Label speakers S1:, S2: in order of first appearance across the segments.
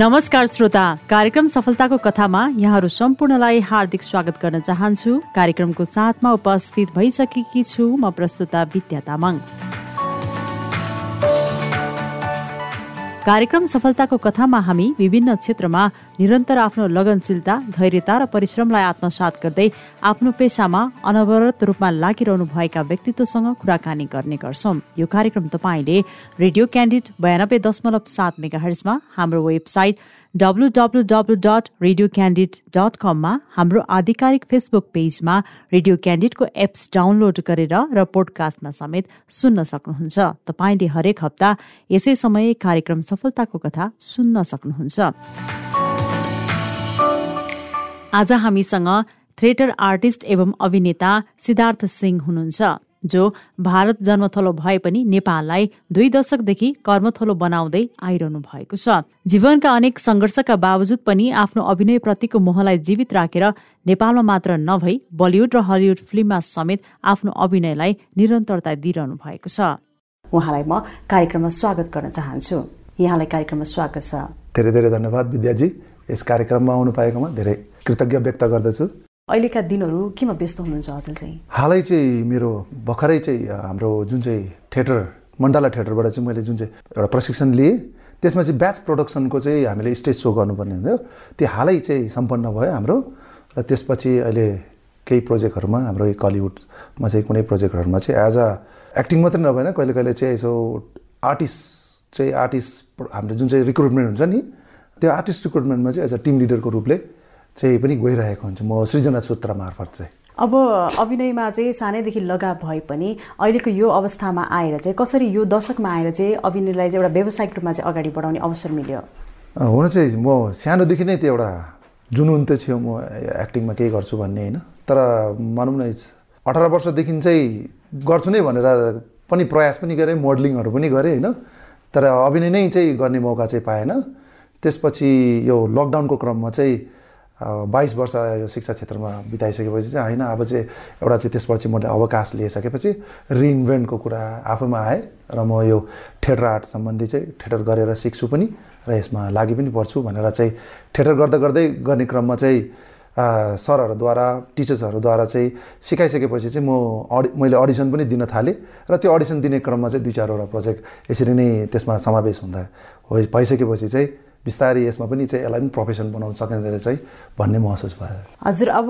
S1: नमस्कार श्रोता कार्यक्रम सफलताको कथामा यहाँहरू सम्पूर्णलाई हार्दिक स्वागत गर्न चाहन्छु। कार्यक्रमको साथमा उपस्थित भइसकेकी छु म प्रस्तुता विद्या तामाङ। कार्यक्रम सफलताको कथामा हामी विभिन्न क्षेत्रमा निरन्तर आफ्नो लगनशीलता धैर्यता र परिश्रमलाई आत्मसात गर्दै आफ्नो पेसामा अनवरत रूपमा लागिरहनु भएका व्यक्तित्वसँग कुराकानी गर्ने गर्छौँ। यो कार्यक्रम तपाईँले रेडियो क्यान्डिड बयानब्बे दशमलव सात मेगा हर्समा हाम्रो website W W dot radio candid dot कममा हाम्रो आधिकारिक फेसबुक पेजमा रेडियो क्यान्डिडको एप्स डाउनलोड गरेर र पोडकास्टमा समेत सुन्न सक्नुहुन्छ। तपाईँले हरेक हप्ता यसै समय कार्यक्रम सफलताको कथा सुन्न सक्नुहुन्छ। आज हामीसँग थिएटर आर्टिस्ट एवं अभिनेता सिद्धार्थ सिंह हुनुहुन्छ। जो भारत जन्मथलो भए पनि नेपाललाई दुई दशकदेखि कर्मथलो बनाउँदै आइरहनु भएको छ। जीवनका अनेक सङ्घर्षका बावजुद पनि आफ्नो अभिनयप्रतिको मोहलाई जीवित राखेर नेपालमा मात्र नभई बलिउड र हलिउड फिल्ममा समेत आफ्नो अभिनयलाई निरन्तरता दिइरहनु भएको छ। उहाँलाई म कार्यक्रममा स्वागत गर्न चाहन्छु। यहाँलाई कार्यक्रममा स्वागत छ।
S2: धेरै धेरै धन्यवाद विद्याजी। यस कार्यक्रममा आउनु पाएकोमा धेरै कृतज्ञ व्यक्त गर्दछु।
S1: अहिलेका दिनहरू केमा व्यस्त हुनुहुन्छ हजुर चाहिँ?
S2: हालै चाहिँ मेरो भर्खरै चाहिँ हाम्रो जुन चाहिँ थिएटर मण्डला थिएटरबाट चाहिँ मैले जुन चाहिँ एउटा प्रशिक्षण लिएँ त्यसमा चाहिँ ब्याच प्रोडक्सनको चाहिँ हामीले स्टेज सो गर्नुपर्ने हुन्थ्यो। त्यो हालै चाहिँ सम्पन्न भयो हाम्रो। र त्यसपछि अहिले केही प्रोजेक्टहरूमा हाम्रो कलिउडमा चाहिँ कुनै प्रोजेक्टहरूमा चाहिँ एज अ एक्टिङ मात्रै नभएन कहिले कहिले चाहिँ यसो आर्टिस्ट चाहिँ आर्टिस्ट हाम्रो जुन चाहिँ रिक्रुटमेन्ट हुन्छ नि त्यो आर्टिस्ट रिक्रुटमेन्टमा चाहिँ एज अ टिम लिडरको रूपले चाहिँ पनि गइरहेको हुन्छु। म सृजना सूत्र मार्फत चाहिँ।
S1: अब अभिनयमा चाहिँ सानैदेखि लगाव भए पनि अहिलेको यो अवस्थामा आएर चाहिँ कसरी यो दशकमा आएर चाहिँ अभिनयलाई चाहिँ एउटा व्यावसायिक रूपमा चाहिँ अगाडि बढाउने अवसर मिल्यो?
S2: हुन चाहिँ म सानोदेखि नै त्यो एउटा जुनुन त थियो म एक्टिङमा केही गर्छु भन्ने होइन। तर भनौँ न अठार वर्षदेखि चाहिँ गर्छु नै भनेर पनि प्रयास पनि गरेँ मोडलिङहरू पनि गरेँ होइन। तर अभिनय नै चाहिँ गर्ने मौका चाहिँ पाएन। त्यसपछि यो लकडाउनको क्रममा चाहिँ बाइस वर्ष यो शिक्षा क्षेत्रमा बिताइसकेपछि चाहिँ होइन अब चाहिँ एउटा चाहिँ त्यसपछि मैले अवकाश लिइसकेपछि रिइन्भेन्टको कुरा आफैमा आएँ र म यो थिएटर आर्ट सम्बन्धी चाहिँ थिएटर गरेर सिक्छु पनि र यसमा लागि पनि पर्छु भनेर चाहिँ थिएटर गर्दा गर्दै गर्ने क्रममा चाहिँ सरहरूद्वारा टिचर्सहरूद्वारा चाहिँ सिकाइसकेपछि चाहिँ म अडि मैले अडिसन पनि दिन थालेँ र त्यो अडिसन दिने क्रममा चाहिँ दुई चारवटा प्रोजेक्ट यसरी नै त्यसमा समावेश हुँदा भइसकेपछि चाहिँ बिस्तारै यसमा पनि चाहिँ यसलाई पनि प्रोफेसन बनाउन सकिने चाहिँ भन्ने महसुस भयो।
S1: हजुर अब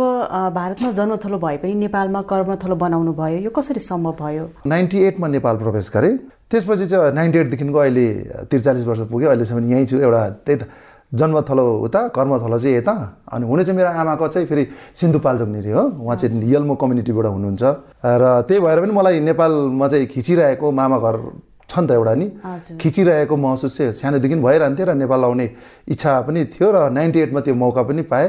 S1: भारतमा जन्मथलो भए पनि नेपालमा कर्मथलो बनाउनु भयो यो कसरी सम्भव भयो?
S2: नाइन्टी एटमा नेपाल प्रवेश गरेँ। त्यसपछि चाहिँ नाइन्टी एटदेखिको अहिले त्रिचालिस वर्ष पुग्यो अहिलेसम्म यहीँ छु एउटा त्यही त जन्मथलो उता कर्मथलो चाहिँ यता। अनि हुने चाहिँ मेरो आमाको चाहिँ फेरि सिन्धुपाल्चोकनिर हो उहाँ चाहिँ यल्मो कम्युनिटीबाट हुनुहुन्छ। र त्यही भएर पनि मलाई नेपालमा चाहिँ खिचिरहेको मामा घर छ नि त एउटा नि। खिचिरहेको महसुस चाहिँ सानोदेखि भइरहन्थ्यो र नेपाल आउने इच्छा पनि थियो र नाइन्टी एटमा त्यो मौका पनि पाएँ।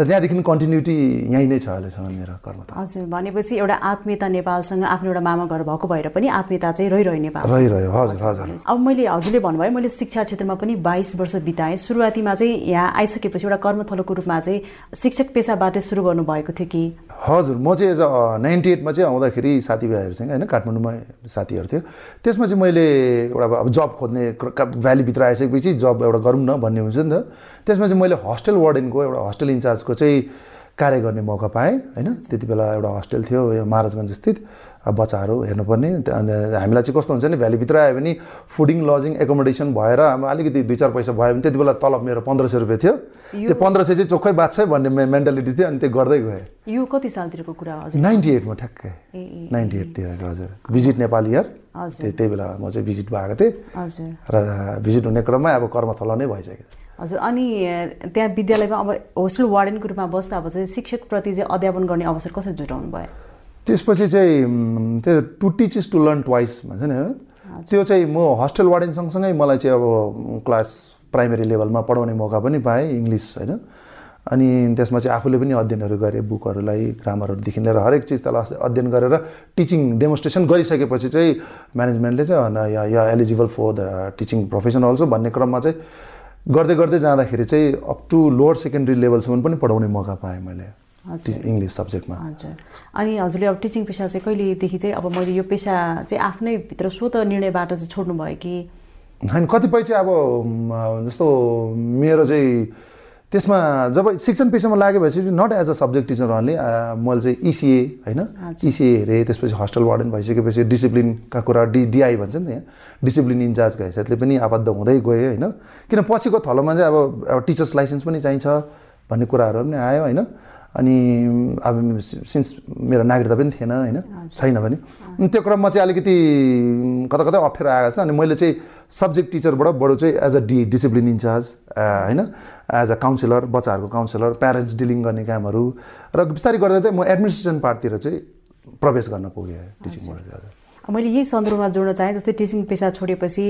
S2: र त्यहाँदेखि कन्टिन्युटी यहीँ नै छ अहिलेसम्म मेरो कर्म
S1: हजुर भनेपछि एउटा आत्मीयता नेपालसँग आफ्नो एउटा मामा घर भएको भएर पनि आत्मीयता चाहिँ रहिरह्यो नेपाल
S2: रहिरह्यो हजुर हजुर
S1: अब मैले हजुरले भन्नुभयो मैले शिक्षा क्षेत्रमा पनि बाइस वर्ष बिताएँ। सुरुवातीमा चाहिँ यहाँ आइसकेपछि एउटा कर्मथलोको रूपमा चाहिँ शिक्षक पेसाबाटै सुरु गर्नुभएको थियो कि।
S2: हजुर म चाहिँ एज अ नाइन्टी एटमा चाहिँ आउँदाखेरि साथीभाइहरूसँग होइन काठमाडौँमा साथीहरू थियो। त्यसमा चाहिँ मैले एउटा अब जब खोज्ने भ्यालीभित्र आइसकेपछि जब एउटा गरौँ न भन्ने हुन्छ नि त। त्यसमा चाहिँ मैले हस्टेल वार्डेनको एउटा हस्टेल इन्चार्जको चाहिँ कार्य गर्ने मौका पाएँ होइन? त्यति बेला एउटा हस्टेल थियो यो महाराजगञ्ज स्थित बच्चाहरू हेर्नुपर्ने। हामीलाई चाहिँ कस्तो हुन्छ नि भ्यालीभित्र आयो भने फुडिङ लजिङ एकोमोडेसन भएर अब अलिकति दुई चार पैसा भयो भने त्यति बेला तलब मेरो पन्ध्र सय रुपियाँ थियो। त्यो पन्ध्र सय चाहिँ चोखै बात छ भन्ने मेन्टालिटी थियो अनि त्यो गर्दै गएँ।
S1: यो कति सालतिरको कुरा हजुर?
S2: नाइन्टी एटमा ठ्याक्कै। नाइन्टी एटतिरको हजुर। भिजिट नेपाल इयर त्यही बेला म चाहिँ भिजिट भएको थिएँ। र भिजिट हुने क्रममा अब कर्मथलो नै भइसक्यो।
S1: हजुर अनि त्यहाँ विद्यालयमा अब होस्टेल वार्डेनको रूपमा बस्दा अब चाहिँ शिक्षकप्रति चाहिँ अध्यापन गर्ने अवसर कसरी जुटाउनु भयो?
S2: त्यसपछि चाहिँ त्यो to teaches to learn twice भन्छ नि त्यो चाहिँ म हस्टेल वार्डेन सँगसँगै मलाई चाहिँ अब क्लास प्राइमेरी लेभलमा पढाउने मौका पनि पाएँ इङ्ग्लिस होइन? अनि त्यसमा चाहिँ आफूले पनि अध्ययनहरू गरेँ बुकहरूलाई ग्रामरहरूदेखि लिएर हरेक चिज त्यसलाई अध्ययन गरेर टिचिङ डेमोन्स्ट्रेसन गरिसकेपछि चाहिँ म्यानेजमेन्टले चाहिँ या eligible for the teaching profession also भन्ने क्रममा चाहिँ गर्दै गर्दै जाँदाखेरि चाहिँ अप टु लोवर सेकेन्ड्री लेभलसम्म पनि पढाउने मौका पाएँ मैले इङ्ग्लिस सब्जेक्टमा
S1: हजुर। अनि हजुरले अब टिचिङ पेसा चाहिँ कहिलेदेखि चाहिँ अब मैले यो पेसा चाहिँ आफ्नै भित्र स्वत निर्णयबाट चाहिँ छोड्नु भयो कि?
S2: होइन कतिपय चाहिँ अब जस्तो मेरो चाहिँ त्यसमा जब शिक्षण पेसामा लागेपछि not as a subject teacher only मैले चाहिँ इसिए होइन? इसिए हेरेँ त्यसपछि हस्टेल वार्डन भइसकेपछि डिसिप्लिनका कुरा डि डिआई भन्छ नि यहाँ। डिसिप्लिन इन्चार्जको हैसियतले पनि आबद्ध हुँदै गएँ होइन? किन पछिको थलोमा चाहिँ अब टिचर्स लाइसेन्स पनि चाहिन्छ भन्ने कुराहरू पनि आयो होइन? अनि अब सिन्स मेरो नागरिकता पनि थिएन होइन छैन भने। त्यो क्रममा चाहिँ अलिकति कता कतै अप्ठ्यारो आएको छ अनि मैले चाहिँ सब्जेक्ट टिचरबाट बडो चाहिँ as a D discipline in charge होइन एज अ काउन्सिलर बच्चाहरूको काउन्सिलर प्यारेन्ट्स डिलिङ गर्ने कामहरू। र बिस्तारै गर्दा चाहिँ म एडमिनिस्ट्रेसन पार्टतिर चाहिँ प्रवेश गर्न पुगेँ टिचिङबाट
S1: मैले यही सन्दर्भमा जोड्न चाहेँ जस्तै टिचिङ पेसा छोडेपछि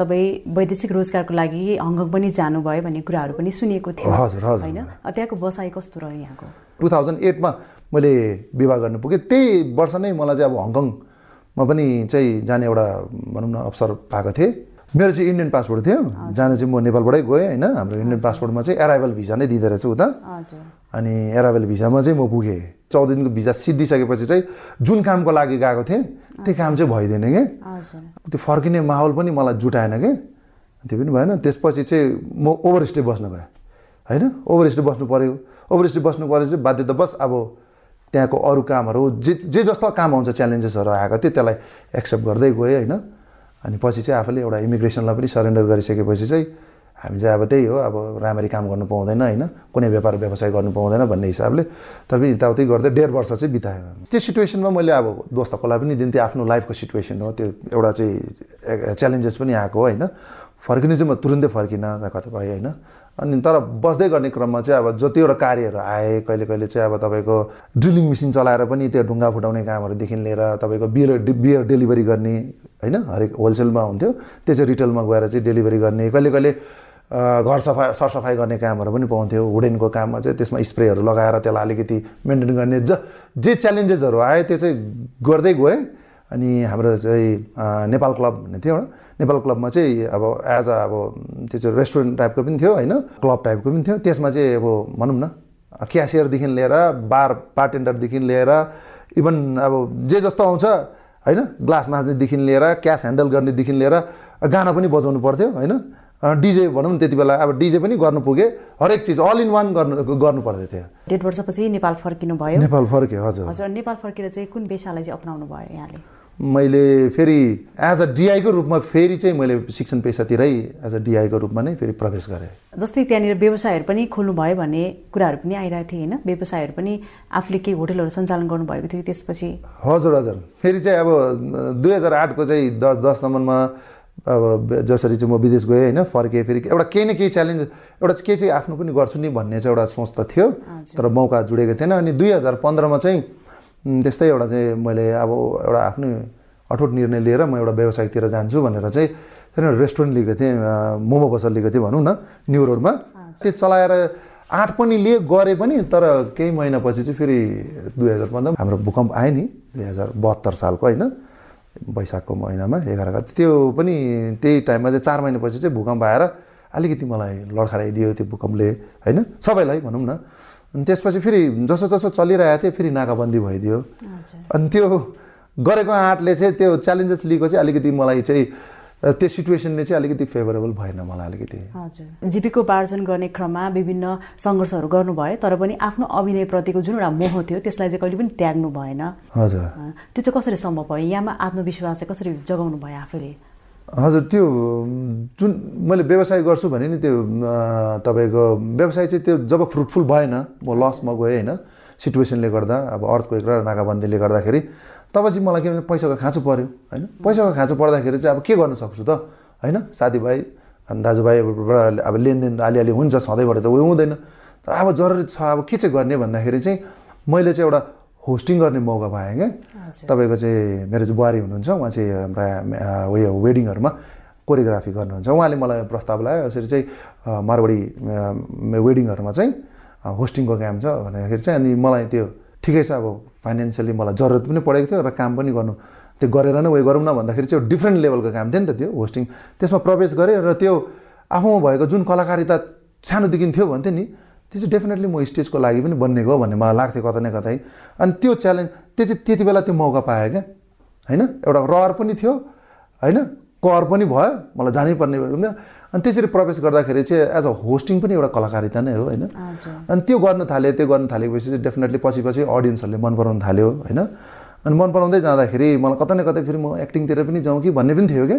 S1: तपाईँ वैदेशिक रोजगारको लागि हङकङ पनि जानुभयो भन्ने कुराहरू पनि सुनिएको थियो
S2: हजुर, हजुर।
S1: होइन? त्यहाँको बसाइ कस्तो रह्यो यहाँको?
S2: टु थाउजन्ड एटमा मैले विवाह गर्नु पुगेँ। त्यही वर्ष नै मलाई चाहिँ अब हङकङमा पनि चाहिँ जाने एउटा भनौँ न अवसर पाएको थिएँ। मेरो चाहिँ इन्डियन पासपोर्ट थियो। जान चाहिँ म नेपालबाटै गएँ होइन? हाम्रो इन्डियन पासपोर्टमा चाहिँ एराइभल भिजा नै दिँदो रहेछ उता।
S1: हजुर।
S2: अनि एराइभल भिजामा चाहिँ म पुगेँ। चौध दिनको भिजा सिद्धिसकेपछि चाहिँ जुन कामको लागि गएको थिएँ त्यो काम चाहिँ भइदिएन कि? त्यो फर्किने माहौल पनि मलाई जुटाएन कि? त्यो पनि भएन। त्यसपछि चाहिँ म ओभरस्टे बस्नु गएँ होइन? ओभरस्टे बस्नु पऱ्यो ओभरस्टे बस्नु पऱ्यो चाहिँ बाध्यतावश अब त्यहाँको अरू कामहरू जे जे जस्तो काम आउँछ च्यालेन्जेसहरू आएको थियो त्यसलाई एक्सेप्ट गर्दै गएँ होइन? अनि पछि चाहिँ आफूले एउटा इमिग्रेसनलाई पनि सरेन्डर गरिसकेपछि चाहिँ हामी चाहिँ अब त्यही हो अब राम्ररी काम गर्नु पाउँदैन होइन? कुनै व्यापार व्यवसाय गर्नु पाउँदैन भन्ने हिसाबले। तर पनि यताउति गर्दै डेढ वर्ष चाहिँ बिताएँ त्यो सिचुएसनमा मैले अब दोस्तकोलाई पनि दिन्थेँ आफ्नो लाइफको सिचुएसन हो। त्यो एउटा चाहिँ च्यालेन्जेस पनि आएको हो होइन? फर्किनु चाहिँ म तुरुन्तै फर्किनँ कतिपय होइन? अनि तर बस्दै गर्ने क्रममा चाहिँ अब जतिवटा कार्यहरू आए कहिले कहिले चाहिँ अब तपाईँको ड्रिलिङ मेसिन चलाएर पनि त्यो ढुङ्गा फुटाउने कामहरूदेखि लिएर तपाईँको बियर बियर डेलिभरी गर्ने होइन? हरेक होलसेलमा हुन्थ्यो। त्यो चाहिँ रिटेलमा गएर चाहिँ डेलिभरी गर्ने कहिले कहिले घर सफाइ सरसफाइ गर्ने कामहरू पनि पाउँथ्यो। वुडेनको काममा चाहिँ त्यसमा स्प्रेहरू लगाएर त्यसलाई अलिकति मेन्टेन गर्ने ज जे च्यालेन्जेसहरू आयो त्यो चाहिँ गर्दै गएँ। अनि हाम्रो चाहिँ नेपाल क्लब भन्ने थियो एउटा। नेपाल क्लबमा चाहिँ अब एज अ अब त्यो चाहिँ रेस्टुरेन्ट टाइपको पनि थियो होइन? क्लब टाइपको पनि थियो। त्यसमा चाहिँ अब भनौँ न क्यासियरदेखि लिएर बार बारटेन्डरदेखि लिएर इभन अब जे जस्तो आउँछ होइन? ग्लास नाच्नेदेखि लिएर क्यास ह्यान्डल गर्नेदेखि लिएर गाना पनि बजाउनु पर्थ्यो होइन? डिजे भनौँ न त्यति बेला अब डिजे पनि गर्नु पुगेँ। हरेक चिज अल इन वान गर्नु गर्नु पर्दै थियो।
S1: डेढ वर्षपछि नेपाल फर्किनु भयो।
S2: नेपाल फर्क्यो हजुर।
S1: हजुर नेपाल फर्केर चाहिँ कुन पेसालाई चाहिँ अप्नाउनु भयो यहाँले?
S2: मैले फेरि एज अ डिआईको रूपमा फेरि चाहिँ मैले शिक्षण पेसातिरै एज अ डिआईको रूपमा नै फेरि प्रवेश गरेँ।
S1: जस्तै त्यहाँनिर व्यवसायहरू पनि खोल्नु भयो भन्ने कुराहरू पनि आइरहेको थियो होइन? व्यवसायहरू पनि आफूले केही होटलहरू सञ्चालन गर्नुभएको थियो त्यसपछि।
S2: हजुर हजुर। फेरि चाहिँ अब दुई हजार आठको चाहिँ दस दससम्ममा अब जसरी चाहिँ म विदेश गएँ होइन फर्केँ फेरि एउटा केही न केही च्यालेन्ज एउटा केही चाहिँ आफ्नो पनि गर्छु नि भन्ने चाहिँ एउटा सोच त थियो तर मौका जुडेको थिएन। अनि दुई हजार पन्ध्रमा चाहिँ त्यस्तै एउटा चाहिँ मैले अब एउटा आफ्नो अठोट निर्णय लिएर म एउटा व्यवसायतिर जान्छु भनेर चाहिँ त्यहाँनिर रेस्टुरेन्ट लिएको थिएँ मोमो पसल लिएको थिएँ भनौँ न न्यु रोडमा त्यो चलाएर आठ पनि लिए गरेँ पनि तर केही महिनापछि चाहिँ फेरि दुई हजार पन्ध्र हाम्रो भूकम्प आयो नि दुई हजार बहत्तर सालको होइन। वैशाखको महिनामा एघार गते त्यो पनि त्यही टाइममा चाहिँ चार महिनापछि चाहिँ भूकम्प आएर अलिकति मलाई लड्खराइदियो त्यो भूकम्पले होइन? सबैलाई भनौँ न। अनि त्यसपछि फेरि जसो जसो चलिरहेको थियो फेरि नाकाबन्दी भइदियो। अनि त्यो गरेको आँटले चाहिँ त्यो च्यालेन्जेस लिएको चाहिँ अलिकति मलाई चाहिँ त्यो सिचुएसनले चाहिँ अलिकति फेभरेबल भएन मलाई अलिकति।
S1: हजुर। जीविकोपार्जन गर्ने क्रममा विभिन्न सङ्घर्षहरू गर्नुभयो तर पनि आफ्नो अभिनयप्रतिको जुन एउटा मोह थियो त्यसलाई चाहिँ कहिले पनि त्याग्नु भएन।
S2: हजुर।
S1: त्यो चाहिँ कसरी सम्भव भयो? यहाँमा आत्मविश्वास चाहिँ कसरी जगाउनु भयो आफूले?
S2: हजुर त्यो जुन मैले व्यवसाय गर्छु भने नि त्यो तपाईँको व्यवसाय चाहिँ त्यो जब फ्रुटफुल भएन म लसमा गएँ होइन। सिचुएसनले गर्दा अब अर्थक्वेक र नाकाबन्दीले गर्दाखेरि तब चाहिँ मलाई के भन्छ पैसाको खाँचो पऱ्यो होइन? पैसाको खाँचो पर्दाखेरि चाहिँ अब के गर्न सक्छु त? होइन? साथीभाइ अनि दाजुभाइबाट अब लेनदेन त अलिअलि हुन्छ सधैँबाट त उयो हुँदैन। तर अब जरुरी छ अब के चाहिँ गर्ने भन्दाखेरि चाहिँ मैले चाहिँ एउटा होस्टिङ गर्ने मौका पाएँ क्या। तपाईँको चाहिँ मेरो चाहिँ बुहारी हुनुहुन्छ उहाँ चाहिँ हाम्रा उयो वेडिङहरूमा कोरियोग्राफी गर्नुहुन्छ। उहाँले मलाई प्रस्ताव लगायो यसरी चाहिँ मारवाडी वेडिङहरूमा चाहिँ होस्टिङको काम छ भन्दाखेरि चाहिँ अनि मलाई त्यो ठिकै छ अब फाइनेन्सियली मलाई जरुरत पनि परेको थियो र काम पनि गर्नु त्यो गरेर नै उयो गरौँ न भन्दाखेरि चाहिँ डिफ्रेन्ट लेभलको काम थियो नि त त्यो होस्टिङ त्यसमा प्रवेश गरेँ र त्यो आफूमा भएको जुन कलाकारिता सानोदेखि थियो भन्थ्यो नि त्यो चाहिँ डेफिनेटली म स्टेजको लागि पनि बनिएको हो भन्ने मलाई लाग्थ्यो कतै न कतै। अनि त्यो च्यालेन्ज त्यो चाहिँ त्यति बेला त्यो मौका पाएँ क्या होइन? एउटा रहर पनि थियो होइन? कर पनि भयो मलाई जानै पर्ने भयो अनि त्यसरी प्रवेश गर्दाखेरि चाहिँ एज अ होस्टिङ पनि एउटा कलाकारिता नै हो होइन? अनि त्यो गर्न थाल्यो त्यो गर्न थालेपछि चाहिँ डेफिनेटली पछि पछि अडियन्सहरूले मन पराउन थाल्यो होइन? अनि मन पराउँदै जाँदाखेरि मलाई कतै न कतै फेरि म एक्टिङतिर पनि जाउँ कि भन्ने पनि थियो क्या।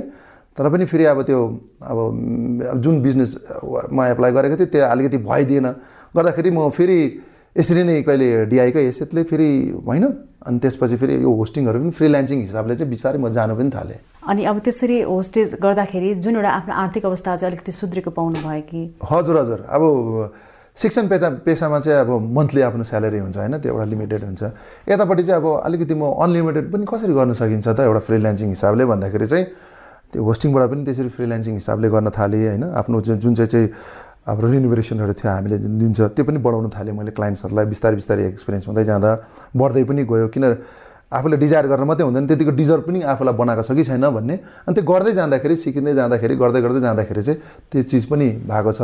S2: तर पनि फेरि अब त्यो अब जुन बिजनेसमा एप्लाई गरेको थिएँ त्यो अलिकति भइदिएन। गर्दाखेरि म फेरि यसरी नै कहिले डिआईको हैसियतले फेरि होइन? अनि त्यसपछि फेरि यो होस्टिङहरू पनि फ्रिल्यान्सिङ हिसाबले चाहिँ बिस्तारै म जानु पनि थालेँ।
S1: अनि अब त्यसरी होस्टेज गर्दाखेरि जुन एउटा आफ्नो आर्थिक अवस्था चाहिँ अलिकति सुध्रेको पाउनु भयो कि?
S2: हजुर हजुर। अब शिक्षण पेसा पेसामा चाहिँ अब मन्थली आफ्नो स्यालेरी हुन्छ होइन? त्यो एउटा लिमिटेड हुन्छ। यतापट्टि चाहिँ अब अलिकति म अनलिमिटेड पनि कसरी गर्न सकिन्छ त एउटा फ्रिल्यान्सिङ हिसाबले भन्दाखेरि चाहिँ त्यो होस्टिङबाट पनि त्यसरी फ्रिल्यान्सिङ हिसाबले गर्न थालेँ होइन? आफ्नो जुन जुन चाहिँ चाहिँ हाम्रो रिनोभेसनहरू थियो हामीले लिन्छ त्यो पनि बढाउन थालेँ मैले क्लाइन्ट्सहरूलाई बिस्तारै बिस्तारै एक्सपिरियन्स हुँदै जाँदा बढ्दै पनि गयो। किन आफूले डिजायर गरेर मात्रै हुँदैन त्यतिको डिजर्भ पनि आफूलाई बनाएको छ कि छैन भन्ने। अनि त्यो गर्दै जाँदाखेरि सिकिँदै जाँदाखेरि गर्दै गर्दै जाँदाखेरि चाहिँ त्यो चिज पनि भएको छ।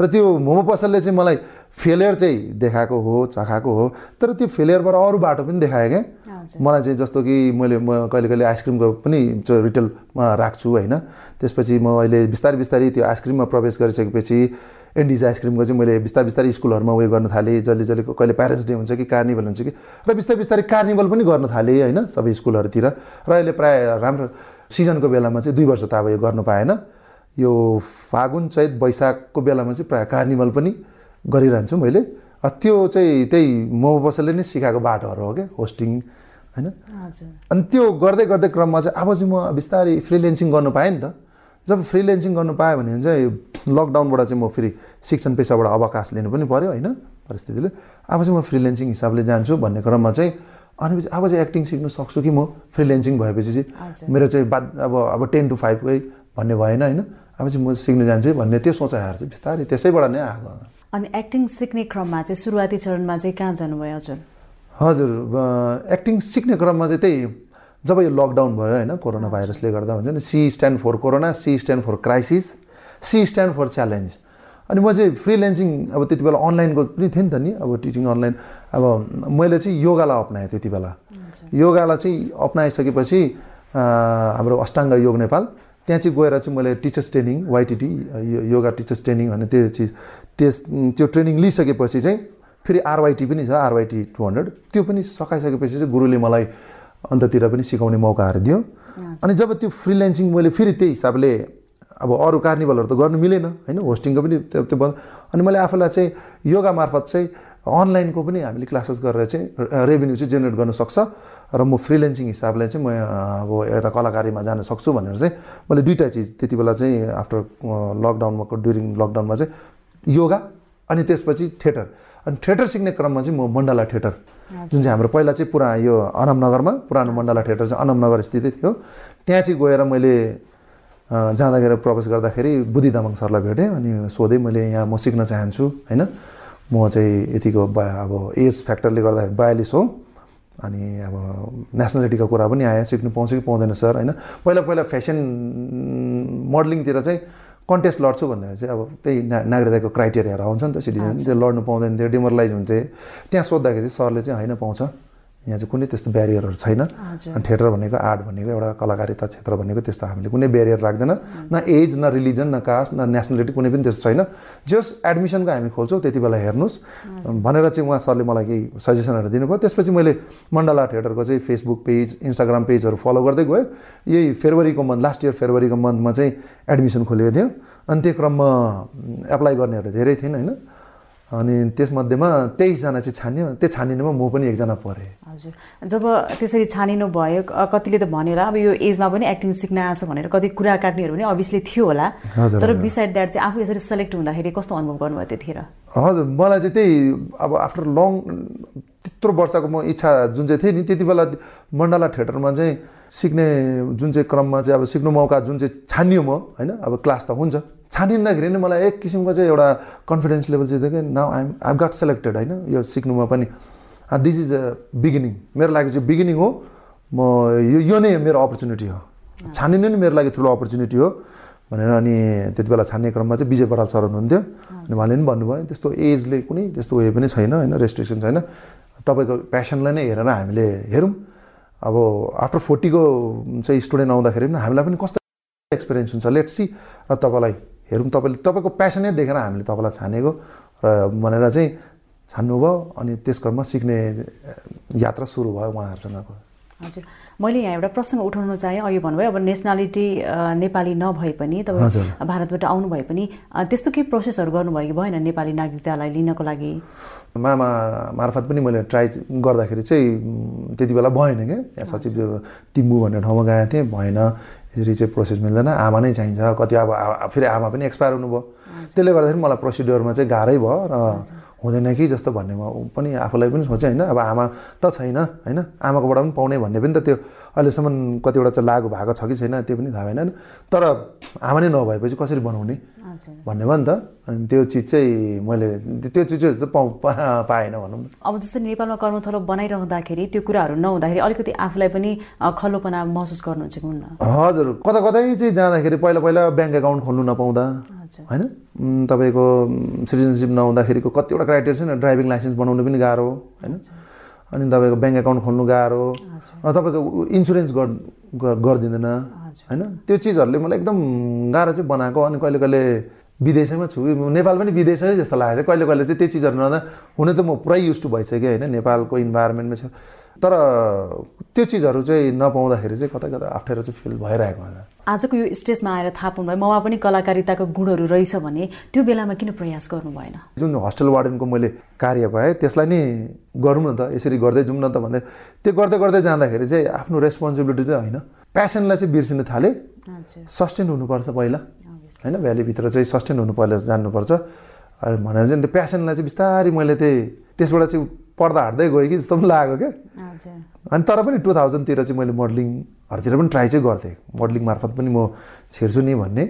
S2: र त्यो मोमो पसलले चाहिँ मलाई फेलियर चाहिँ देखाएको हो चखाएको हो। तर त्यो फेलियरबाट अरू बाटो पनि देखायो क्या। मलाई चाहिँ जस्तो कि मैले म कहिले कहिले आइसक्रिमको पनि रिटेलमा राख्छु होइन। त्यसपछि म अहिले बिस्तारै बिस्तारै त्यो आइसक्रिममा प्रवेश गरिसकेपछि एन्डिज आइसक्रिमको चाहिँ मैले बिस्तारै बिस्तारै स्कुलहरूमा उयो गर्न थालेँ। जसले जसले कहिले प्यारेन्ट्स डे हुन्छ कि कार्निभल हुन्छ कि। र बिस्तारै बिस्तारै कार्निभल पनि गर्न थालेँ होइन सबै स्कुलहरूतिर। र अहिले प्रायः राम्रो सिजनको बेलामा चाहिँ दुई वर्ष त अब यो गर्नु पाएन। यो फागुन चैत वैशाखको बेलामा चाहिँ प्रायः कार्निभल पनि गरिरहन्छु मैले। त्यो चाहिँ त्यही मोमो पसलले नै सिकाएको बाटोहरू हो क्या होस्टिङ होइन। अनि त्यो गर्दै गर्दै क्रममा चाहिँ अब चाहिँ म बिस्तारै फ्रिलेन्सिङ गर्नु पाएँ नि त। जब फ्रिलेन्सिङ गर्नु पाएँ भने चाहिँ लकडाउनबाट चाहिँ म फेरि शिक्षण पेसाबाट अवकाश लिनु पनि पऱ्यो होइन? परिस्थितिले। अब चाहिँ म फ्रिलेन्सिङ हिसाबले जान्छु भन्ने क्रममा चाहिँ अनि पछि अब चाहिँ एक्टिङ सिक्नु सक्छु कि म फ्रिलेन्सिङ भएपछि चाहिँ? मेरो चाहिँ बाद अब अब टेन टु फाइभकै भन्ने भएन होइन? अब चाहिँ म सिक्नु जान्छु भन्ने त्यो सोचाइहरू चाहिँ बिस्तारै त्यसैबाट नै आएको
S1: अनि एक्टिङ सिक्ने क्रममा चाहिँ सुरुवाती चरणमा चाहिँ कहाँ जानुभयो हजुर?
S2: हजुर एक्टिङ सिक्ने क्रममा चाहिँ त्यही जब यो लकडाउन भयो होइन कोरोना भाइरसले गर्दा हुन्छ नि C stand for corona C stand for crisis C stand for challenge अनि म चाहिँ फ्रिल्यान्सिङ अब त्यति बेला अनलाइनको पनि थिएँ नि त नि अब टिचिङ अनलाइन अब मैले चाहिँ योगालाई अप्नाएँ त्यति बेला। योगालाई चाहिँ अप्नाइसकेपछि हाम्रो अष्टाङ्ग योग नेपाल त्यहाँ चाहिँ गएर चाहिँ मैले teachers training YTT yoga teachers training भन्ने त्यो चिज त्यस त्यो ट्रेनिङ लिइसकेपछि चाहिँ फेरि आरवाइटी पनि छ आरवाइटी टु हन्ड्रेड त्यो पनि सकाइसकेपछि चाहिँ गुरुले मलाई अन्ततिर पनि सिकाउने मौकाहरू दियो। अनि जब त्यो फ्रिल्यान्सिङ मैले फेरि त्यही हिसाबले अब अरू कार्निभलहरू त गर्नु मिलेन होइन? होस्टिङको पनि त्यो त्यो बन्द। अनि मैले आफूलाई चाहिँ योगा मार्फत चाहिँ अनलाइनको पनि हामीले क्लासेस गरेर चाहिँ रेभेन्यू चाहिँ जेनेरेट गर्न सक्छ। र म फ्रिल्यान्सिङ हिसाबले चाहिँ म अब यता कलाकारीमा जान सक्छु भनेर चाहिँ मैले दुइटा चिज त्यति बेला चाहिँ आफ्टर लकडाउनमा ड्युरिङ लकडाउनमा चाहिँ योगा अनि त्यसपछि थिएटर अनि थिएटर सिक्ने क्रममा चाहिँ म मण्डला थिएटर जुन चाहिँ हाम्रो पहिला चाहिँ पुरा यो अनमनगरमा पुरानो मण्डला थिएटर चाहिँ अनमनगर स्थितै थियो। त्यहाँ चाहिँ गएर मैले जाँदाखेरि प्रवेश गर्दाखेरि बुद्धि तामाङ सरलाई भेटेँ अनि सोधेँ मैले यहाँ म सिक्न चाहन्छु होइन। म चाहिँ यतिको बा अब एज फ्याक्टरले गर्दाखेरि बयालिस हो। अनि अब नेसनालिटीको कुरा पनि आयो सिक्नु पाउँछ कि पाउँदैन सर होइन। पहिला पहिला फेसन मोडलिङतिर चाहिँ कन्टेस्ट लड्छु भन्दाखेरि चाहिँ अब त्यही ना नागरिकताको क्राइटेरियाहरू आउँछ नि त सिटिजन। त्यो लड्नु पाउँदैन थियो डिमोरलाइज हुन्थे। त्यहाँ सोद्धाखेरि चाहिँ सरले चाहिँ होइन पाउँछ। यहाँ चाहिँ कुनै त्यस्तो ब्यारियरहरू छैन। थिएटर भनेको आर्ट भनेको एउटा कलाकारिता क्षेत्र भनेको त्यस्तो हामीले कुनै ब्यारियर राख्दैन। न एज न रिलिजन न कास्ट न नेसनालिटी कुनै पनि त्यस्तो छैन। जस एडमिसनको हामी खोल्छौँ त्यति बेला हेर्नुहोस्। भनेर चाहिँ उहाँ सरले मलाई केही सजेसनहरू दिनुभयो। त्यसपछि मैले मण्डला थिएटरको चाहिँ फेसबुक पेज इन्स्टाग्राम पेजहरू फलो गर्दै गएँ। यही फेब्रुअरीको मन्थ लास्ट इयर फेब्रुअरीको मन्थमा चाहिँ एडमिसन खोलेको थियो अनि त्यो क्रममा एप्लाई गर्नेहरू धेरै थिएन होइन? अनि त्यसमध्येमा तेइसजना चाहिँ छान्यो। त्यो छानिनुमा म पनि एकजना परेँ।
S1: हजुर। जब त्यसरी छानिनु भयो कतिले त भन्यो होला अब यो एजमा पनि एक्टिङ सिक्न आएको भनेर कति कुरा काट्नेहरू पनि अभियसली थियो होला। तर। बिसाइड द्याट चाहिँ आफू यसरी सेलेक्ट हुँदाखेरि कस्तो अनुभव गर्नुभयो त्यतिखेर?
S2: हजुर मलाई चाहिँ त्यही अब आफ्टर लङ त्यत्रो वर्षको म इच्छा जुन चाहिँ थियो नि त्यति बेला मण्डला थिएटरमा चाहिँ सिक्ने जुन चाहिँ क्रममा चाहिँ अब सिक्नु मौका जुन चाहिँ छानियो म होइन? अब क्लास त हुन्छ। छानिँदाखेरि नै मलाई एक किसिमको चाहिँ एउटा कन्फिडेन्स लेभल चाहिँ कि now I'm I got selected होइन? यो सिक्नुमा पनि। दिस इज अ बिगिनिङ मेरो लागि चाहिँ बिगिनिङ हो। म यो यो नै मेरो अपर्च्युनिटी हो। छानिनु नै मेरो लागि ठुलो अपर्च्युनिटी हो। भनेर अनि त्यति बेला छान्ने क्रममा चाहिँ विजय बराल सर हुनुहुन्थ्यो। अनि उहाँले पनि भन्नुभयो त्यस्तो एजले कुनै त्यस्तो उयो पनि छैन होइन? रेस्ट्रिक्सन छैन। तपाईँको प्यासनलाई नै हेरेर हामीले हेरौँ। अब आफ्टर फोर्टीको चाहिँ स्टुडेन्ट आउँदाखेरि पनि हामीलाई पनि कस्तो एक्सपिरियन्स हुन्छ? लेट सी र तपाईँलाई हेरौँ तपाईँले तपाईँको प्यासनै देखेर हामीले तपाईँलाई छानेको र भनेर चाहिँ छान्नुभयो अनि त्यस क्रममा सिक्ने यात्रा सुरु भयो उहाँहरूसँगको।
S1: हजुर। मैले यहाँ एउटा प्रसङ्ग उठाउन चाहेँ। अघि भन्नुभयो अब नेसनालिटी नेपाली नभए पनि तपाईँ भारतबाट आउनु भए पनि त्यस्तो केही प्रोसेसहरू गर्नुभयो कि भएन नेपाली नागरिकतालाई लिनको लागि?
S2: मामा मार्फत पनि मैले ट्राई गर्दाखेरि चाहिँ त्यति बेला भएन क्या। सचिव तिम्बु भन्ने ठाउँमा गएको थिएँ। भएन। यसरी चाहिँ प्रोसेस मिल्दैन आमा नै चाहिन्छ। कति अब फेरि आमा पनि एक्सपायर हुनुभयो। त्यसले गर्दाखेरि मलाई प्रोसिड्योरमा चाहिँ गाह्रै भयो र हुँदैन कि जस्तो भन्ने म पनि आफूलाई पनि सोचेँ होइन? अब आमा त छैन होइन? आमाकोबाट पनि पाउने भन्ने पनि त त्यो अहिलेसम्म कतिवटा चाहिँ लागु भएको छ कि छैन त्यो पनि थाहा भएन तर आमा नै नभएपछि कसरी बनाउने? भन्ने भयो नि त। अनि त्यो चिज चाहिँ मैले त्यो चिज चाहिँ पाउ पाएन भनौँ न।
S1: अब जस्तै नेपालमा कर्मथलो बनाइरहँदाखेरि त्यो कुराहरू नहुँदाखेरि अलिकति आफूलाई पनि खल्लोपना महसुस गर्नुहुन्छ कि हुन्न?
S2: हजुर। कता कतै चाहिँ जाँदाखेरि पहिला पहिला ब्याङ्क एकाउन्ट खोल्नु नपाउँदा। होइन? तपाईँको सिटिजनसिप नहुँदाखेरिको कतिवटा क्राइटेरिया छ नि ड्राइभिङ लाइसेन्स बनाउनु पनि गाह्रो होइन? अनि तपाईँको ब्याङ्क एकाउन्ट खोल्नु गाह्रो। तपाईँको इन्सुरेन्स गरिदिँदैन। होइन? त्यो चिजहरूले मलाई एकदम गाह्रो चाहिँ बनाएको अनि कहिले कहिले विदेशैमा छु। नेपाल पनि विदेशै जस्तो लागेको छ कहिले कहिले चाहिँ त्यो चिजहरू नहुँदा हुन त म पुरै युज टु भइसकेँ होइन? नेपालको इन्भाइरोमेन्टमा छ। तर त्यो चिजहरू चाहिँ नपाउँदाखेरि चाहिँ कता कता अप्ठ्यारो चाहिँ फिल भइरहेको हुन्छ
S1: आजको यो स्टेजमा आएर थाहा पाउनुभयो ममा पनि कलाकारिताको गुणहरू रहेछ भने त्यो बेलामा किन प्रयास गर्नु भएन?
S2: जुन हस्टेल वार्डनको मैले कार्य पाएँ त्यसलाई नै गरौँ न त यसरी गर्दै जाउँ न त भन्दै त्यो गर्दै गर्दै जाँदाखेरि चाहिँ आफ्नो रेस्पोन्सिबिलिटी चाहिँ होइन। प्यासनलाई चाहिँ बिर्सिन थालेँ। सस्टेन हुनुपर्छ पहिला। होइन भ्यालीभित्र चाहिँ सस्टेन हुनु पहिला जान्नुपर्छ। भनेर चाहिँ त्यो प्यासनलाई चाहिँ बिस्तारै मैले त्यही त्यसबाट चाहिँ पर्दा हाट्दै गएँ कि जस्तो पनि लाग्यो क्या। अनि तर पनि टु थाउजन्डतिर चाहिँ मैले मोडलिङहरूतिर पनि ट्राई चाहिँ गर्थेँ। मोडलिङ मार्फत पनि म छिर्छु नि भन्ने।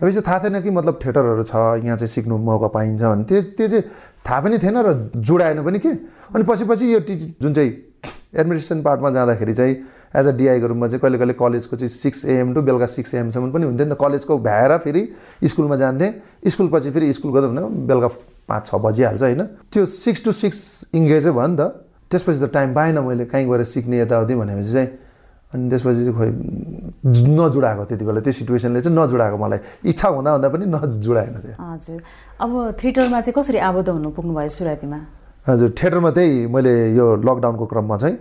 S2: सबै चाहिँ थाहा थिएन कि मतलब थिएटरहरू छ यहाँ चाहिँ सिक्नु मौका पाइन्छ भने त्यो त्यो चाहिँ थाहा पनि थिएन र जुडाएन पनि के। अनि पछि पछि यो टिच जुन चाहिँ एडमिनिस्ट्रेसन पार्टमा जाँदाखेरि चाहिँ एज अ डिआईको रूपमा चाहिँ कहिले कहिले कलेजको चाहिँ सिक्स एएम टु बेलुका सिक्स एएमसम्म पनि हुन्थ्यो नि त। कलेजको भ्याएर फेरि स्कुलमा जान्थेँ। स्कुल पछि फेरि स्कुल गर्दा भने बेलुका पाँच छ बजिहाल्छ होइन। त्यो सिक्स टु सिक्स इङ्गेजै भयो नि त। त्यसपछि त टाइम पाएन मैले कहीँ गएर सिक्ने यताउति भनेपछि चाहिँ। अनि त्यसपछि चाहिँ खोइ नजुडाएको त्यति बेला। त्यो सिचुएसनले चाहिँ नजुडाएको मलाई। इच्छा हुँदा हुँदा पनि नजुडाएन त्यो।
S1: हजुर। अब थिएटरमा चाहिँ कसरी आबद्ध हुनु पुग्नुभयो सुरुवातीमा?
S2: हजुर थिएटरमा त्यही मैले यो लकडाउनको क्रममा चाहिँ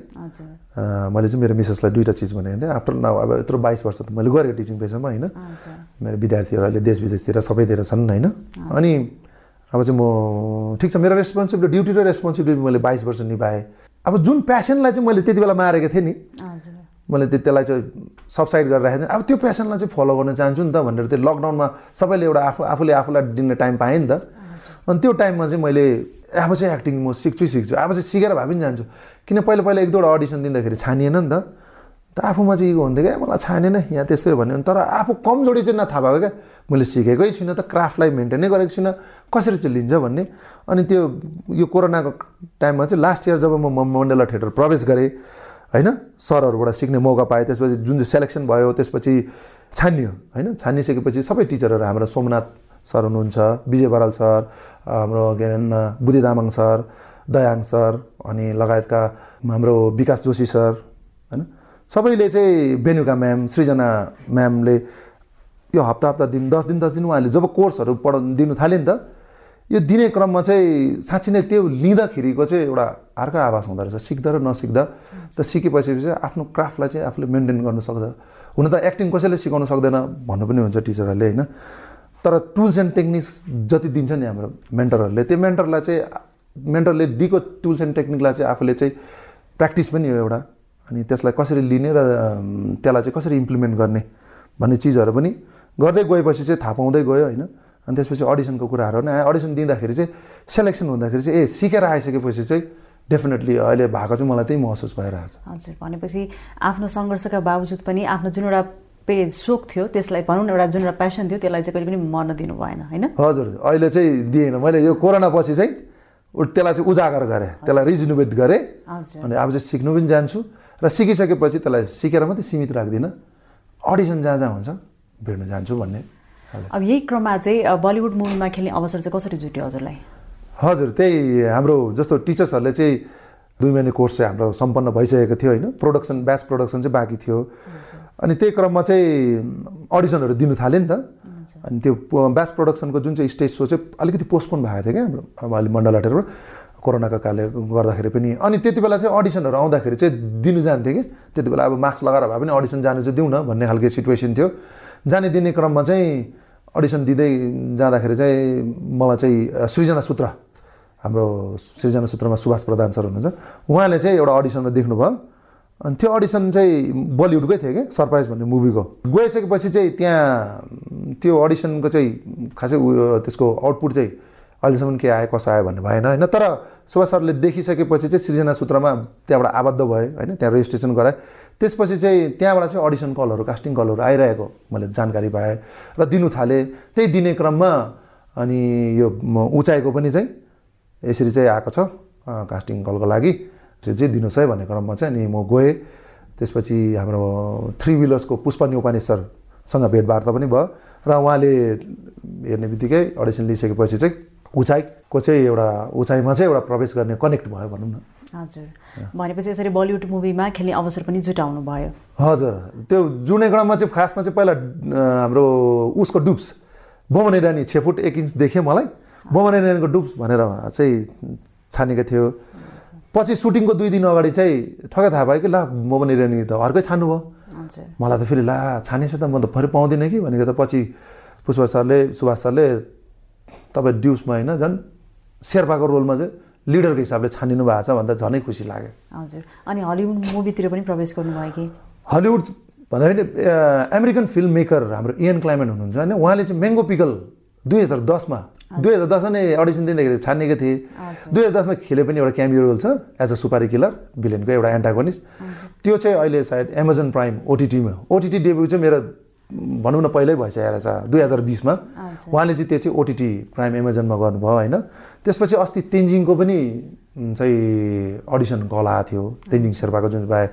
S2: मैले चाहिँ मेरो मिसेसलाई दुइटा चिज भनेको थिएँ। आफ्टर नाउ अब यत्रो बाइस वर्ष त मैले गरेँ टिचिङ पेसामा होइन? मेरो विद्यार्थीहरू अहिले देश विदेशतिर सबैतिर छन् होइन? अनि अब चाहिँ म ठिक छ मेरो रेस्पोन्सिबिलिटी ड्युटी र रेस्पोन्सिबिलिटी मैले बाइस वर्ष निभाएँ। अब जुन प्यासनलाई चाहिँ मैले त्यति बेला मारेको थिएँ नि मैले त्यो त्यसलाई चाहिँ सबसाइड गरेर राखेको थिएँ। अब त्यो प्यासनलाई चाहिँ फलो गर्न चाहन्छु नि त भनेर त्यो लकडाउनमा सबैले एउटा आफू आफूले आफूलाई दिने टाइम पाएँ नि त। अनि त्यो टाइममा चाहिँ मैले अब चाहिँ एक्टिङ म सिक्छु सिक्छु। अब चाहिँ सिकेर भए पनि जान्छु। किन पहिला पहिला एक दुईवटा अडिसन दिँदाखेरि छानिएन नि त। आफूमा चाहिँ इगो हुन्थ्यो क्या? मलाई छानेन यहाँ त्यस्तै भन्यो। तर आफू कमजोरी चाहिँ नथाहा भएको क्या। मैले सिकेकै छुइनँ त क्राफ्टलाई मेन्टेनै गरेको छुइनँ। कसरी चाहिँ लिन्छ भन्ने? अनि त्यो यो कोरोनाको टाइममा चाहिँ लास्ट इयर जब म मण्डला थिएटर प्रवेश गरेँ होइन? सरहरूबाट सिक्ने मौका पाएँ। त्यसपछि जुन चाहिँ सेलेक्सन भयो त्यसपछि छानियो होइन? छानिसकेपछि सबै टिचरहरू हाम्रो सोमनाथ सर हुनुहुन्छ विजय बराल सर हाम्रो के अरे बुद्धि तामाङ सर दयाङ सर अनि लगायतका हाम्रो विकास जोशी सर होइन? सबैले चाहिँ बेनुका म्याम सृजना म्यामले यो हप्ता हप्ता दिन दस दिन दस दिन उहाँले जब कोर्सहरू पढ दिनु थाल्यो नि त यो दिने क्रममा चाहिँ साँच्ची नै त्यो लिँदाखेरिको चाहिँ एउटा अर्कै आवाज हुँदो रहेछ। सिक्दा र नसिक्दा त सिकेपछि चाहिँ आफ्नो क्राफ्टलाई चाहिँ आफूले मेन्टेन गर्नु सक्दा हुन त एक्टिङ कसैले सिकाउनु सक्दैन भन्नु पनि हुन्छ टिचरहरूले होइन? तर टुल्स एन्ड टेक्निक्स जति दिन्छ नि हाम्रो मेन्टरहरूले। त्यो मेन्टरलाई चाहिँ मेन्टरले दिएको टुल्स एन्ड टेक्निकलाई चाहिँ आफूले चाहिँ प्र्याक्टिस पनि हो एउटा। अनि त्यसलाई कसरी लिने र त्यसलाई चाहिँ कसरी इम्प्लिमेन्ट गर्ने भन्ने चिजहरू पनि गर्दै गएपछि चाहिँ थाहा पाउँदै गयो होइन। अनि त्यसपछि अडिसनको कुराहरू नै आयो। अडिसन दिँदाखेरि चाहिँ सेलेक्सन हुँदाखेरि चाहिँ ए सिकेर आइसकेपछि चाहिँ डेफिनेटली अहिले भएको चाहिँ मलाई त्यही महसुस भइरहेको छ
S1: हजुर भनेपछि आफ्नो सङ्घर्षका बावजुद पनि आफ्नो जुन एउटा पे सोख थियो त्यसलाई भनौँ न एउटा जुन एउटा प्यासन थियो त्यसलाई चाहिँ कहिले पनि मर्न दिनु भएन होइन?
S2: हजुर अहिले चाहिँ दिएन। मैले यो कोरोना पछि चाहिँ त्यसलाई चाहिँ उजागर गरेँ त्यसलाई रिजोनेबेट गरेँ। अनि अब चाहिँ सिक्नु पनि जान्छु र सिकिसकेपछि त्यसलाई सिकेर मात्रै सीमित राख्दिनँ। अडिसन जहाँ जहाँ हुन्छ भेट्न जान्छु भन्ने
S1: अब यही क्रममा चाहिँ बलिउड मुभीमा खेल्ने अवसर चाहिँ कसरी जुट्यो हजुरलाई?
S2: हजुर त्यही हाम्रो जस्तो टिचर्सहरूले चाहिँ दुई महिने कोर्स चाहिँ हाम्रो सम्पन्न भइसकेको थियो होइन। प्रोडक्सन ब्याच प्रोडक्सन चाहिँ बाँकी थियो। अनि त्यही क्रममा चाहिँ अडिसनहरू दिनु थाल्यो नि त। अनि त्यो ब्याच प्रोडक्सनको जुन चाहिँ स्टेज सो चाहिँ अलिकति पोस्टपोन भएको थियो क्या हाम्रो मण्डल हटेरबाट कोरोनाको कारणले गर्दाखेरि पनि। अनि त्यति बेला चाहिँ अडिसनहरू आउँदाखेरि चाहिँ दिनु जान्थ्यो कि। त्यति बेला अब मास्क लगाएर भए पनि अडिसन जानु चाहिँ दिउँ न भन्ने खालको सिचुएसन थियो। जाने दिने क्रममा चाहिँ अडिसन दिँदै जाँदाखेरि चाहिँ मलाई चाहिँ सृजना सूत्र हाम्रो सृजना सूत्रमा सुभाष प्रधान सर हुनुहुन्छ। उहाँले चाहिँ एउटा अडिसनमा देख्नुभयो। अनि त्यो अडिसन चाहिँ बलिउडकै थियो क्या सरप्राइज भन्ने मुभीको गइसकेपछि चाहिँ त्यहाँ त्यो अडिसनको चाहिँ खासै उयो त्यसको आउटपुट चाहिँ अहिलेसम्म के आयो कसो आयो भन्ने भएन होइन? तर सुभाष सरले देखिसकेपछि चाहिँ सृजना सूत्रमा त्यहाँबाट आबद्ध भयो होइन? त्यहाँ रेजिस्ट्रेसन गराएँ। त्यसपछि चाहिँ त्यहाँबाट चाहिँ अडिसन कलहरू कास्टिङ कलहरू आइरहेको मैले जानकारी पाएँ। र दिनु थालेँ। त्यही दिने क्रममा अनि यो उचाइको पनि चाहिँ यसरी चाहिँ आएको छ कास्टिङ कलको लागि। चाहिँ दिनुहोस् है भन्ने क्रममा चाहिँ अनि म गएँ। त्यसपछि हाम्रो थ्री विलर्सको पुष्प न्यौपाने सरसँग भेटवार्ता पनि भयो र उहाँले हेर्ने बित्तिकै अडिसन लिइसकेपछि चाहिँ उचाइको चाहिँ एउटा उचाइमा चाहिँ एउटा प्रवेश गर्ने कनेक्ट भयो भनौँ न।
S1: हजुर। भनेपछि यसरी बलिउड मुभीमा खेल्ने अवसर पनि जुटाउनु भयो।
S2: हजुर। त्यो जुने क्रममा चाहिँ खासमा चाहिँ पहिला हाम्रो उसको डुब्स बमन इरानी छ फुट एक इन्च देखेँ मलाई। बमन इरानीको डुब्स भनेर चाहिँ छानेको थियो। पछि सुटिङको दुई दिन अगाडि चाहिँ ठक्कै थाहा भयो कि ल इरानी त अर्कै छान्नु भयो। मलाई त फेरि ला छानेछ त म त फेरि पाउँदिनँ कि भनेको त पछि पुष्पा सरले सुभाष सरले तपाईँ ड्युसमा होइन झन् शेर्पाको रोलमा चाहिँ लिडरको हिसाबले छानिनु भएको छ भन्दा झनै खुसी लाग्यो।
S1: हजुर। अनि हलिउड मुभीतिर पनि प्रवेश गर्नुभयो कि?
S2: हलिउड भन्दाखेरि अमेरिकन फिल्म मेकर हाम्रो इएन क्लाइमेट हुनुहुन्छ होइन उहाँले चाहिँ मेङ्गो पिकल दुई हजार दसमा दुई हजार दसमा नै अडिसन दिँदाखेरि छानिएको थिएँ। दुई हजार दसमा खेले पनि एउटा क्यामियो रोल छ एज अ सुपारी किलर भिलेनको एउटा एन्टागोनिस्ट त्यो चाहिँ अहिले सायद एमाजोन प्राइम ओटिटीमा ओटिटी डेब्यू चाहिँ मेरो भनौँ न पहिल्यै भइसकेको छ दुई हजार बिसमा। उहाँले चाहिँ त्यो चाहिँ ओटिटी प्राइम एमाजोनमा गर्नुभयो होइन। त्यसपछि अस्ति तेन्जिङको पनि चाहिँ अडिसन कल आएको थियो तेन्जिङ शेर्पाको जुन पाए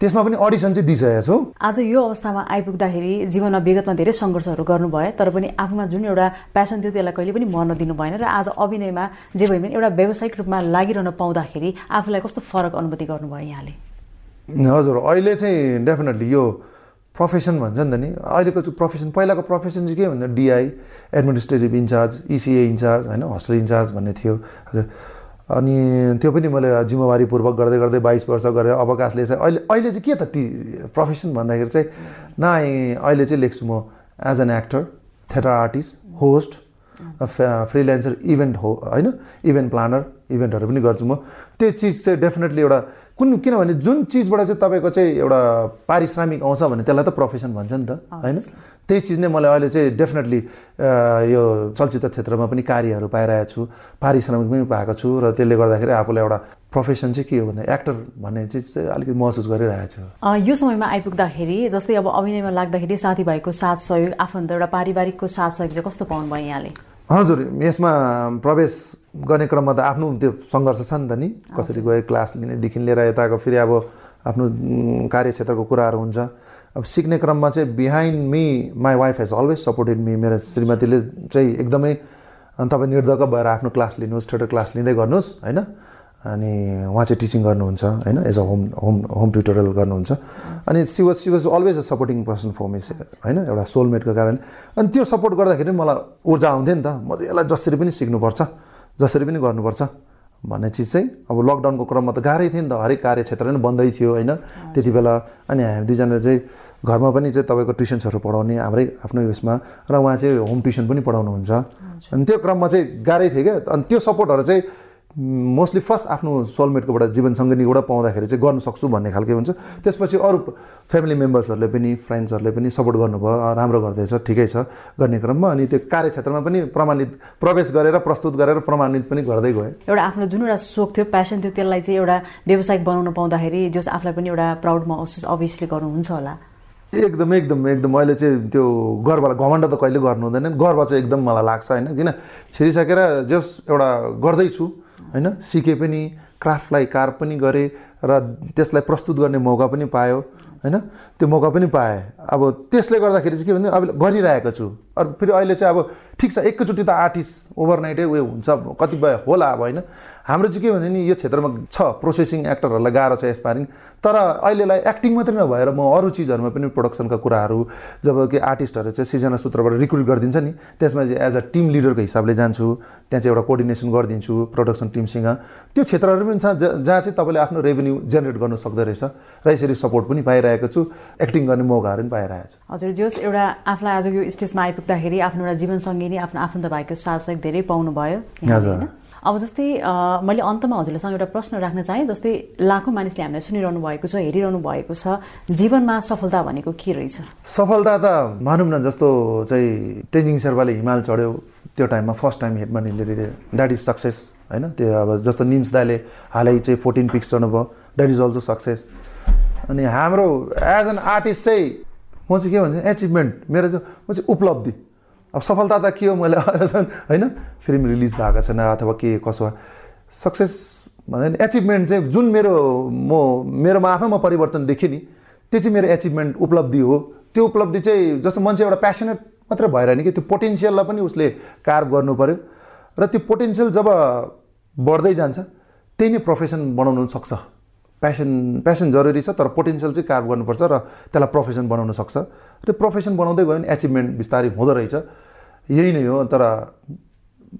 S2: त्यसमा पनि अडिसन चाहिँ दिइसकेको छु।
S1: आज यो अवस्थामा आइपुग्दाखेरि जीवनमा विगतमा धेरै सङ्घर्षहरू गर्नुभयो तर पनि आफूमा जुन एउटा प्यासन थियो त्यसलाई कहिले पनि मर्न दिनु भएन र आज अभिनयमा जे भए पनि एउटा व्यावसायिक रूपमा लागिरहन पाउँदाखेरि आफूलाई कस्तो फरक अनुभूति गर्नुभयो यहाँले?
S2: हजुर अहिले चाहिँ डेफिनेटली यो प्रोफेसन भन्छ नि त नि। अहिलेको चाहिँ प्रोफेसन पहिलाको प्रोफेसन चाहिँ के भन्दा DI administrative incharge ECA incharge होइन हस्टेल इन्चार्ज भन्ने थियो। हजुर। अनि त्यो पनि मैले जिम्मेवारीपूर्वक गर्दै गर्दै बाइस वर्ष गरेर अवकाशले चाहिँ अहिले अहिले चाहिँ के त टी प्रोफेसन भन्दाखेरि चाहिँ न अहिले चाहिँ लेख्छु म as an actor theatre artist host freelancer event हो होइन इभेन्ट प्लानर इभेन्टहरू पनि गर्छु म। त्यो चिज चाहिँ डेफिनेटली एउटा कुन किनभने जुन चिजबाट चाहिँ तपाईँको चाहिँ एउटा पारिश्रमिक आउँछ भने त्यसलाई त प्रोफेसन भन्छ नि त होइन? त्यही चिज नै मलाई अहिले चाहिँ डेफिनेटली यो चलचित्र क्षेत्रमा पनि कार्यहरू पाइरहेको छु पारिश्रमिक पनि पाएको छु र त्यसले गर्दाखेरि आफूलाई एउटा प्रोफेसन चाहिँ के हो भन्दा एक्टर भन्ने चिज चाहिँ अलिकति महसुस गरिरहेको छु।
S1: यो समयमा आइपुग्दाखेरि जस्तै अब अभिनयमा लाग्दाखेरि साथीभाइको साथ सहयोग आफन्त एउटा पारिवारिकको साथ सहयोग चाहिँ कस्तो पाउनुभयो यहाँले?
S2: हजुर यसमा प्रवेश गर्ने क्रममा त आफ्नो त्यो सङ्घर्ष छ नि त नि। कसरी गयो क्लास लिनेदेखि लिएर यताको फेरि अब आफ्नो कार्यक्षेत्रको कुराहरू हुन्छ। अब सिक्ने क्रममा चाहिँ behind me my wife has always supported me मेरो श्रीमतीले चाहिँ एकदमै तपाईँ निर्धक भएर आफ्नो क्लास लिनुहोस् थिएटर क्लास लिँदै गर्नुहोस् होइन? अनि उहाँ चाहिँ टिचिङ गर्नुहुन्छ होइन? As a home home home tutorial गर्नुहुन्छ। अनि she was she was always a supporting person for miss होइन? एउटा सोलमेटको कारण। अनि त्यो सपोर्ट गर्दाखेरि मलाई ऊर्जा आउँथ्यो नि त। म यसलाई जसरी पनि सिक्नुपर्छ जसरी पनि गर्नुपर्छ। भन्ने चिज चाहिँ अब लकडाउनको क्रममा त गाह्रै थियो नि त। हरेक कार्यक्षेत्र नै बन्दै थियो होइन? त्यति बेला अनि हामी दुईजना चाहिँ घरमा पनि चाहिँ तपाईँको ट्युसन्सहरू पढाउने हाम्रै आफ्नो उयसमा र उहाँ चाहिँ होम ट्युसन पनि पढाउनुहुन्छ। अनि त्यो क्रममा चाहिँ गाह्रै थियो क्या। अनि त्यो सपोर्टहरू चाहिँ मोस्टली फर्स्ट आफ्नो सोलमेटकोबाट जीवनसङ्गिनीबाट पाउँदाखेरि चाहिँ गर्नु सक्छु भन्ने खालको हुन्छ। त्यसपछि अरू फ्यामिली मेम्बर्सहरूले पनि फ्रेन्ड्सहरूले पनि सपोर्ट गर्नुभयो। राम्रो गर्दैछ ठिकै छ गर्ने क्रममा। अनि त्यो कार्यक्षेत्रमा पनि प्रमाणित प्रवेश गरेर प्रस्तुत गरेर प्रमाणित पनि गर्दै गयो
S1: एउटा आफ्नो जुन एउटा सोख थियो प्यासन थियो त्यसलाई चाहिँ एउटा व्यवसायिक बनाउन पाउँदाखेरि जस आफूलाई पनि एउटा प्राउड महसुस अभियसली गर्नुहुन्छ होला।
S2: एकदम एकदम एकदम। अहिले चाहिँ त्यो गर्वलाई घमण्ड त कहिले गर्नु हुँदैन गर्व चाहिँ एकदम मलाई लाग्छ होइन? किन? छिरिसकेर जस एउटा गर्दैछु। होइन सिकेँ पनि क्राफ्टलाई कार पनि गरेँ र त्यसलाई प्रस्तुत गर्ने मौका पनि पायो होइन? त्यो मौका पनि पाएँ। अब त्यसले गर्दाखेरि चाहिँ के भने अब गरिरहेको छु। अरू फेरि अहिले चाहिँ अब ठिक छ एकैचोटि त आर्टिस्ट ओभरनाइटै उयो हुन्छ कतिपय होला अब होइन? हाम्रो चाहिँ के भने नि यो क्षेत्रमा छ प्रोसेसिङ एक्टरहरूलाई गाह्रो छ एसपायरिङ तर अहिलेलाई एक्टिङ मात्रै नभएर म अरू चिजहरूमा पनि प्रोडक्सनका कुराहरू जब कि आर्टिस्टहरू चाहिँ सिजना सूत्रबाट रिक्रुट गरिदिन्छ नि त्यसमा चाहिँ एज अ टिम लिडरको हिसाबले जान्छु। त्यहाँ चाहिँ एउटा कोअर्डिनेसन गरिदिन्छु प्रोडक्सन टिमसँग त्यो क्षेत्रहरू पनि छ जहाँ चाहिँ तपाईँले आफ्नो रेभेन्यू जेनेरेट गर्नु सक्दो रहेछ र यसरी सपोर्ट पनि पाइरहेको छु। एक्टिङ गर्ने मौकाहरू पनि पाइरहेको छु।
S1: हजुर जोस् एउटा आफूलाई आज यो स्टेजमा आइपुग्दाखेरि आफ्नो एउटा जीवनसङ्गी आफ्नो आफन्त भएको साथसाथ धेरै पाउनुभयो।
S2: हजुर।
S1: अब जस्तै मैले अन्तमा हजुरलाई एउटा प्रश्न राख्न चाहेँ जस्तै लाखौँ मानिसले हामीलाई सुनिरहनु भएको छ हेरिरहनु भएको छ जीवनमा सफलता भनेको के रहेछ?
S2: सफलता त भनौँ न जस्तो चाहिँ तेजिङ शेर्पाले हिमाल चढ्यो। त्यो टाइममा फर्स्ट टाइम हेडमा निलेर द्याट इज सक्सेस होइन? त्यो अब जस्तो निम्स दाले हालै चाहिँ फोर्टिन पिक्स चढ्नुभयो द्याट इज अल्सो सक्सेस अनि हाम्रो एज एन आर्टिस्ट चाहिँ म चाहिँ के भन्छ एचिभमेन्ट मेरो चाहिँ म चाहिँ उपलब्धि। अब सफलता त के हो मैले होइन? फिल्म रिलिज भएको छैन अथवा के कसो सक्सेस भन्दा एचिभमेन्ट चाहिँ जुन मेरो म मेरोमा आफैमा परिवर्तन देखेँ नि त्यो चाहिँ मेरो एचिभमेन्ट उपलब्धि हो। त्यो उपलब्धि चाहिँ जस्तो मान्छे एउटा प्यासनेट मात्रै भएर नि कि त्यो पोटेन्सियललाई पनि उसले कार्भ गर्नु पऱ्यो र त्यो पोटेन्सियल जब बढ्दै जान्छ त्यही नै प्रोफेसन बनाउनु सक्छ। प्यासन प्यासन जरुरी छ तर पोटेन्सियल चाहिँ कार्भ गर्नुपर्छ र त्यसलाई प्रोफेसन बनाउन सक्छ। त्यो प्रोफेसन बनाउँदै गयो भने एचिभमेन्ट बिस्तारै हुँदो रहेछ। यही नै हो तर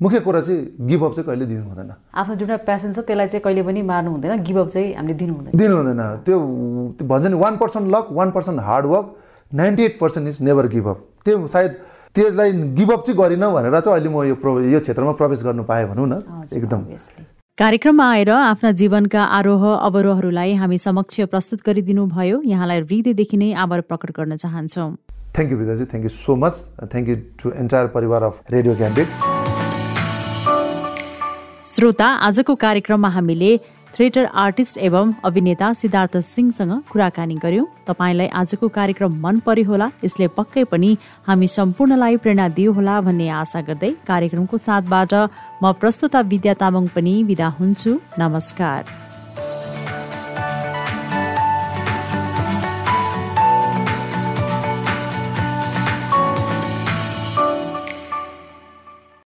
S2: मुख्य कुरा चाहिँ गिभअप चाहिँ कहिले दिनु हुँदैन।
S1: आफ्नो जुन प्यासन छ त्यसलाई चाहिँ कहिले पनि मार्नु हुँदैन। गिभअप चाहिँ हामीले दिनु हुँदैन।
S2: दिनु हुँदैन। त्यो भन्छ नि one percent luck one percent hard work ninety eight percent is never give up त्यो सायद त्यसलाई गिभअप चाहिँ गरिनँ भनेर चाहिँ अहिले म यो प्रो यो क्षेत्रमा प्रवेश गर्नु पाएँ भनौँ न एकदम।
S1: कार्यक्रममा आएर आफ्ना जीवनका आरोह अवरोहहरूलाई हामी समक्ष प्रस्तुत गरिदिनु भयो। यहाँलाई हृदयदेखि नै आभार प्रकट गर्न चाहन्छौँ।
S2: Thank you विदाजी thank you so much thank you to entire परिवार अफ रेडियो क्यान्डिड
S1: श्रोता आजको कार्यक्रममा हामीले थिएटर आर्टिस्ट एवं अभिनेता सिद्धार्थ सिंहसँग कुराकानी गर्यौं। तपाईँलाई आजको कार्यक्रम मन पर्यो होला यसले पक्कै पनि हामी सम्पूर्णलाई प्रेरणा दियो होला भन्ने आशा गर्दै कार्यक्रमको साथबाट म प्रस्तुता विद्या तामाङ पनि विदा हुन्छु। नमस्कार।